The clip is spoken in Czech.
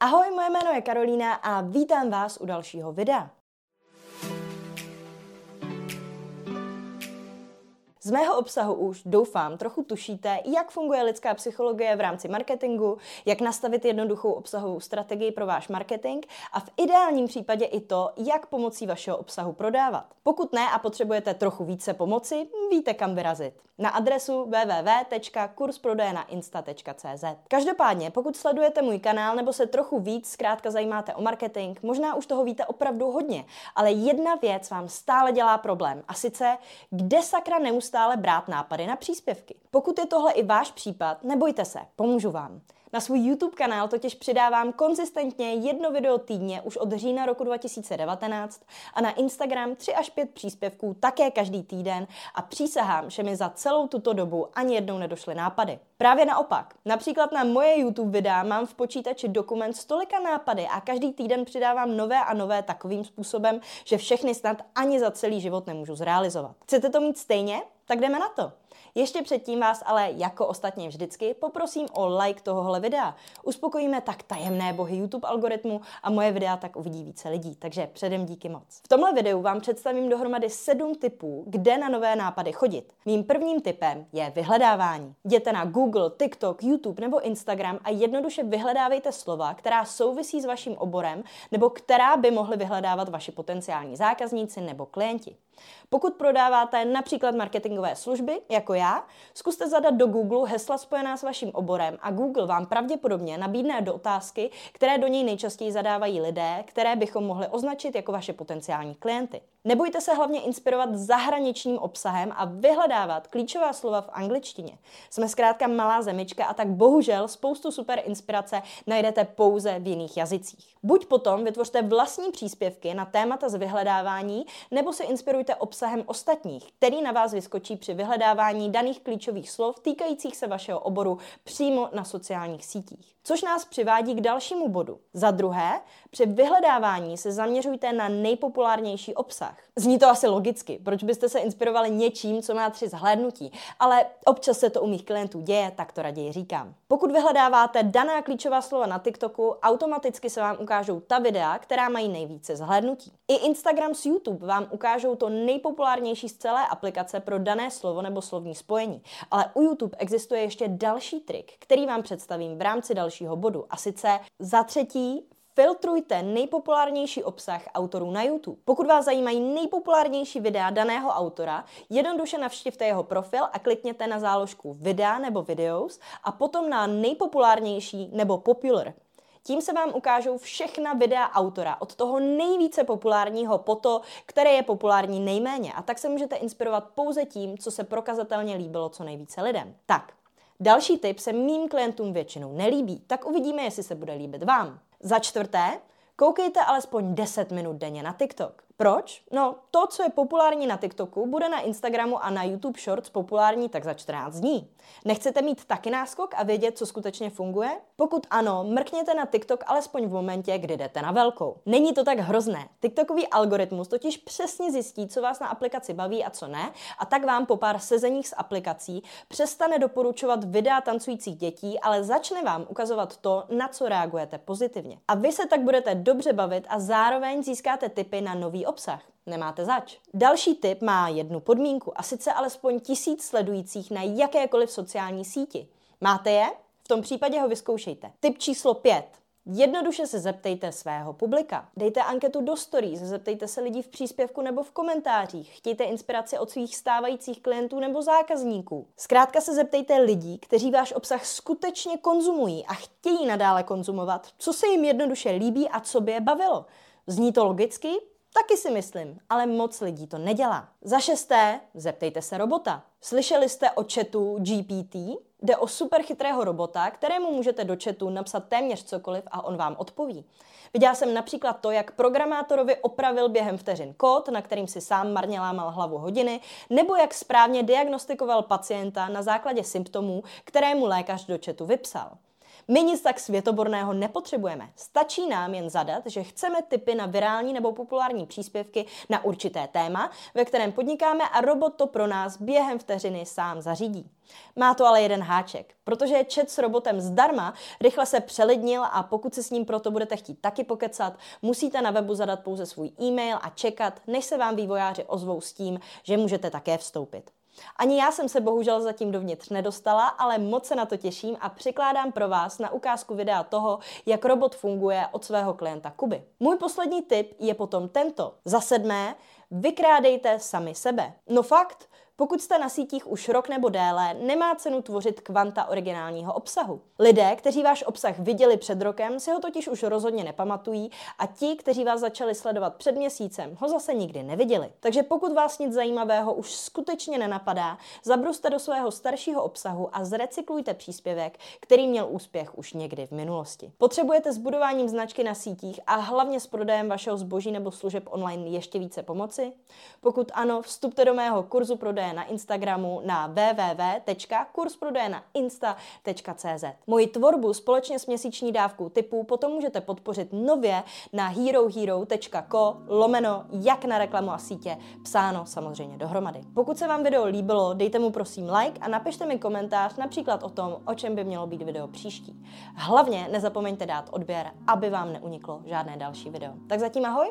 Ahoj, moje jméno je Karolína a vítám vás u dalšího videa. Z mého obsahu už doufám trochu tušíte, jak funguje lidská psychologie v rámci marketingu, jak nastavit jednoduchou obsahovou strategii pro váš marketing a v ideálním případě i to, jak pomocí vašeho obsahu prodávat. Pokud ne a potřebujete trochu více pomoci, víte kam vyrazit. Na adresu www.kursprodejnainsta.cz Každopádně, pokud sledujete můj kanál nebo se trochu víc zkrátka zajímáte o marketing, možná už toho víte opravdu hodně, ale jedna věc vám stále dělá problém a sice, kde sakra neustále neustále brát nápady na příspěvky. Pokud je tohle i váš případ, nebojte se, pomůžu vám. Na svůj YouTube kanál totiž přidávám konzistentně jedno video týdně už od října roku 2019 a na Instagram 3 až 5 příspěvků také každý týden a přísahám, že mi za celou tuto dobu ani jednou nedošly nápady. Právě naopak, například na moje YouTube videa mám v počítači dokument s tolika nápady a každý týden přidávám nové a nové takovým způsobem, že všechny snad ani za celý život nemůžu zrealizovat. Chcete to mít stejně? Tak jdeme na to. Ještě předtím vás ale, jako ostatně vždycky, poprosím o like tohohle videa. Uspokojíme tak tajemné bohy YouTube algoritmu a moje videa tak uvidí více lidí, takže předem díky moc. V tomhle videu vám představím dohromady sedm typů, kde na nové nápady chodit. Mým prvním typem je vyhledávání. Jděte na Google, TikTok, YouTube nebo Instagram a jednoduše vyhledávejte slova, která souvisí s vaším oborem nebo která by mohly vyhledávat vaši potenciální zákazníci nebo klienti. Pokud prodáváte například marketingové služby, jako já, zkuste zadat do Google hesla spojená s vaším oborem a Google vám pravděpodobně nabídne do otázky, které do něj nejčastěji zadávají lidé, které bychom mohli označit jako vaše potenciální klienty. Nebojte se hlavně inspirovat zahraničním obsahem a vyhledávat klíčová slova v angličtině. Jsme zkrátka malá zemička a tak bohužel spoustu super inspirace najdete pouze v jiných jazycích. Buď potom vytvořte vlastní příspěvky na témata z vyhledávání, nebo se inspirujte obsahem ostatních, který na vás vyskočí při vyhledávání daných klíčových slov týkajících se vašeho oboru přímo na sociálních sítích. Což nás přivádí k dalšímu bodu. Za druhé, při vyhledávání se zaměřujte na nejpopulárnější obsah. Zní to asi logicky, proč byste se inspirovali něčím, co má tři zhlédnutí, ale občas se to u mých klientů děje, tak to raději říkám. Pokud vyhledáváte daná klíčová slova na TikToku, automaticky se vám ukážou ta videa, která mají nejvíce zhlédnutí. I Instagram s YouTube vám ukážou to nejpopulárnější z celé aplikace pro dané slovo nebo slovní spojení. Ale u YouTube existuje ještě další trik, který vám představím v rámci dalšího bodu. A sice za třetí filtrujte nejpopulárnější obsah autorů na YouTube. Pokud vás zajímají nejpopulárnější videa daného autora, jednoduše navštivte jeho profil a klikněte na záložku videa nebo videos a potom na nejpopulárnější nebo popular. Tím se vám ukážou všechna videa autora, od toho nejvíce populárního po to, které je populární nejméně. A tak se můžete inspirovat pouze tím, co se prokazatelně líbilo co nejvíce lidem. Tak, další tip se mým klientům většinou nelíbí, tak uvidíme, jestli se bude líbit vám. Za čtvrté, koukejte alespoň 10 minut denně na TikTok. Proč? No, to, co je populární na TikToku, bude na Instagramu a na YouTube Shorts populární tak za 14 dní. Nechcete mít taky náskok a vědět, co skutečně funguje? Pokud ano, mrkněte na TikTok alespoň v momentě, kdy jdete na velkou. Není to tak hrozné. TikTokový algoritmus totiž přesně zjistí, co vás na aplikaci baví a co ne, a tak vám po pár sezeních s aplikací přestane doporučovat videa tancujících dětí, ale začne vám ukazovat to, na co reagujete pozitivně. A vy se tak budete dobře bavit a zároveň získáte tipy na nový obsah. Nemáte zač. Další tip má jednu podmínku a sice alespoň tisíc sledujících na jakékoliv sociální síti. Máte je? V tom případě ho vyzkoušejte. Tip číslo 5. Jednoduše se zeptejte svého publika. Dejte anketu do stories, zeptejte se lidí v příspěvku nebo v komentářích. Chtějte inspiraci od svých stávajících klientů nebo zákazníků. Zkrátka se zeptejte lidí, kteří váš obsah skutečně konzumují a chtějí nadále konzumovat, co se jim jednoduše líbí a co by je bavilo. Zní to logicky? Taky si myslím, ale moc lidí to nedělá. Za šesté, zeptejte se robota. Slyšeli jste o chatu GPT? Jde o super chytrého robota, kterému můžete do chatu napsat téměř cokoliv a on vám odpoví. Viděla jsem například to, jak programátorovi opravil během vteřin kód, na kterým si sám marně lámal hlavu hodiny, nebo jak správně diagnostikoval pacienta na základě symptomů, které mu lékař do chatu vypsal. My nic tak světoborného nepotřebujeme. Stačí nám jen zadat, že chceme typy na virální nebo populární příspěvky na určité téma, ve kterém podnikáme a robot to pro nás během vteřiny sám zařídí. Má to ale jeden háček. Protože je chat s robotem zdarma, rychle se přelidnil a pokud si s ním proto budete chtít taky pokecat, musíte na webu zadat pouze svůj e-mail a čekat, než se vám vývojáři ozvou s tím, že můžete také vstoupit. Ani já jsem se bohužel zatím dovnitř nedostala, ale moc se na to těším a přikládám pro vás na ukázku videa toho, jak robot funguje od svého klienta Kuby. Můj poslední tip je potom tento. Za sedmé, vykrádejte sami sebe. No fakt, pokud jste na sítích už rok nebo déle, nemá cenu tvořit kvanta originálního obsahu. Lidé, kteří váš obsah viděli před rokem, si ho totiž už rozhodně nepamatují a ti, kteří vás začali sledovat před měsícem, ho zase nikdy neviděli. Takže pokud vás nic zajímavého už skutečně nenapadá, zabruste do svého staršího obsahu a zrecyklujte příspěvek, který měl úspěch už někdy v minulosti. Potřebujete s budováním značky na sítích a hlavně s prodejem vašeho zboží nebo služeb online ještě více pomoci? Pokud ano, vstupte do mého kurzu prodeje prodeje na Instagramu na www.kursprodejnainsta.cz. Moji tvorbu společně s měsíční dávkou typů potom můžete podpořit nově na herohero.co lomeno jak na reklamu a sítě, psáno samozřejmě dohromady. Pokud se vám video líbilo, dejte mu prosím like a napište mi komentář například o tom, o čem by mělo být video příští. Hlavně nezapomeňte dát odběr, aby vám neuniklo žádné další video. Tak zatím ahoj!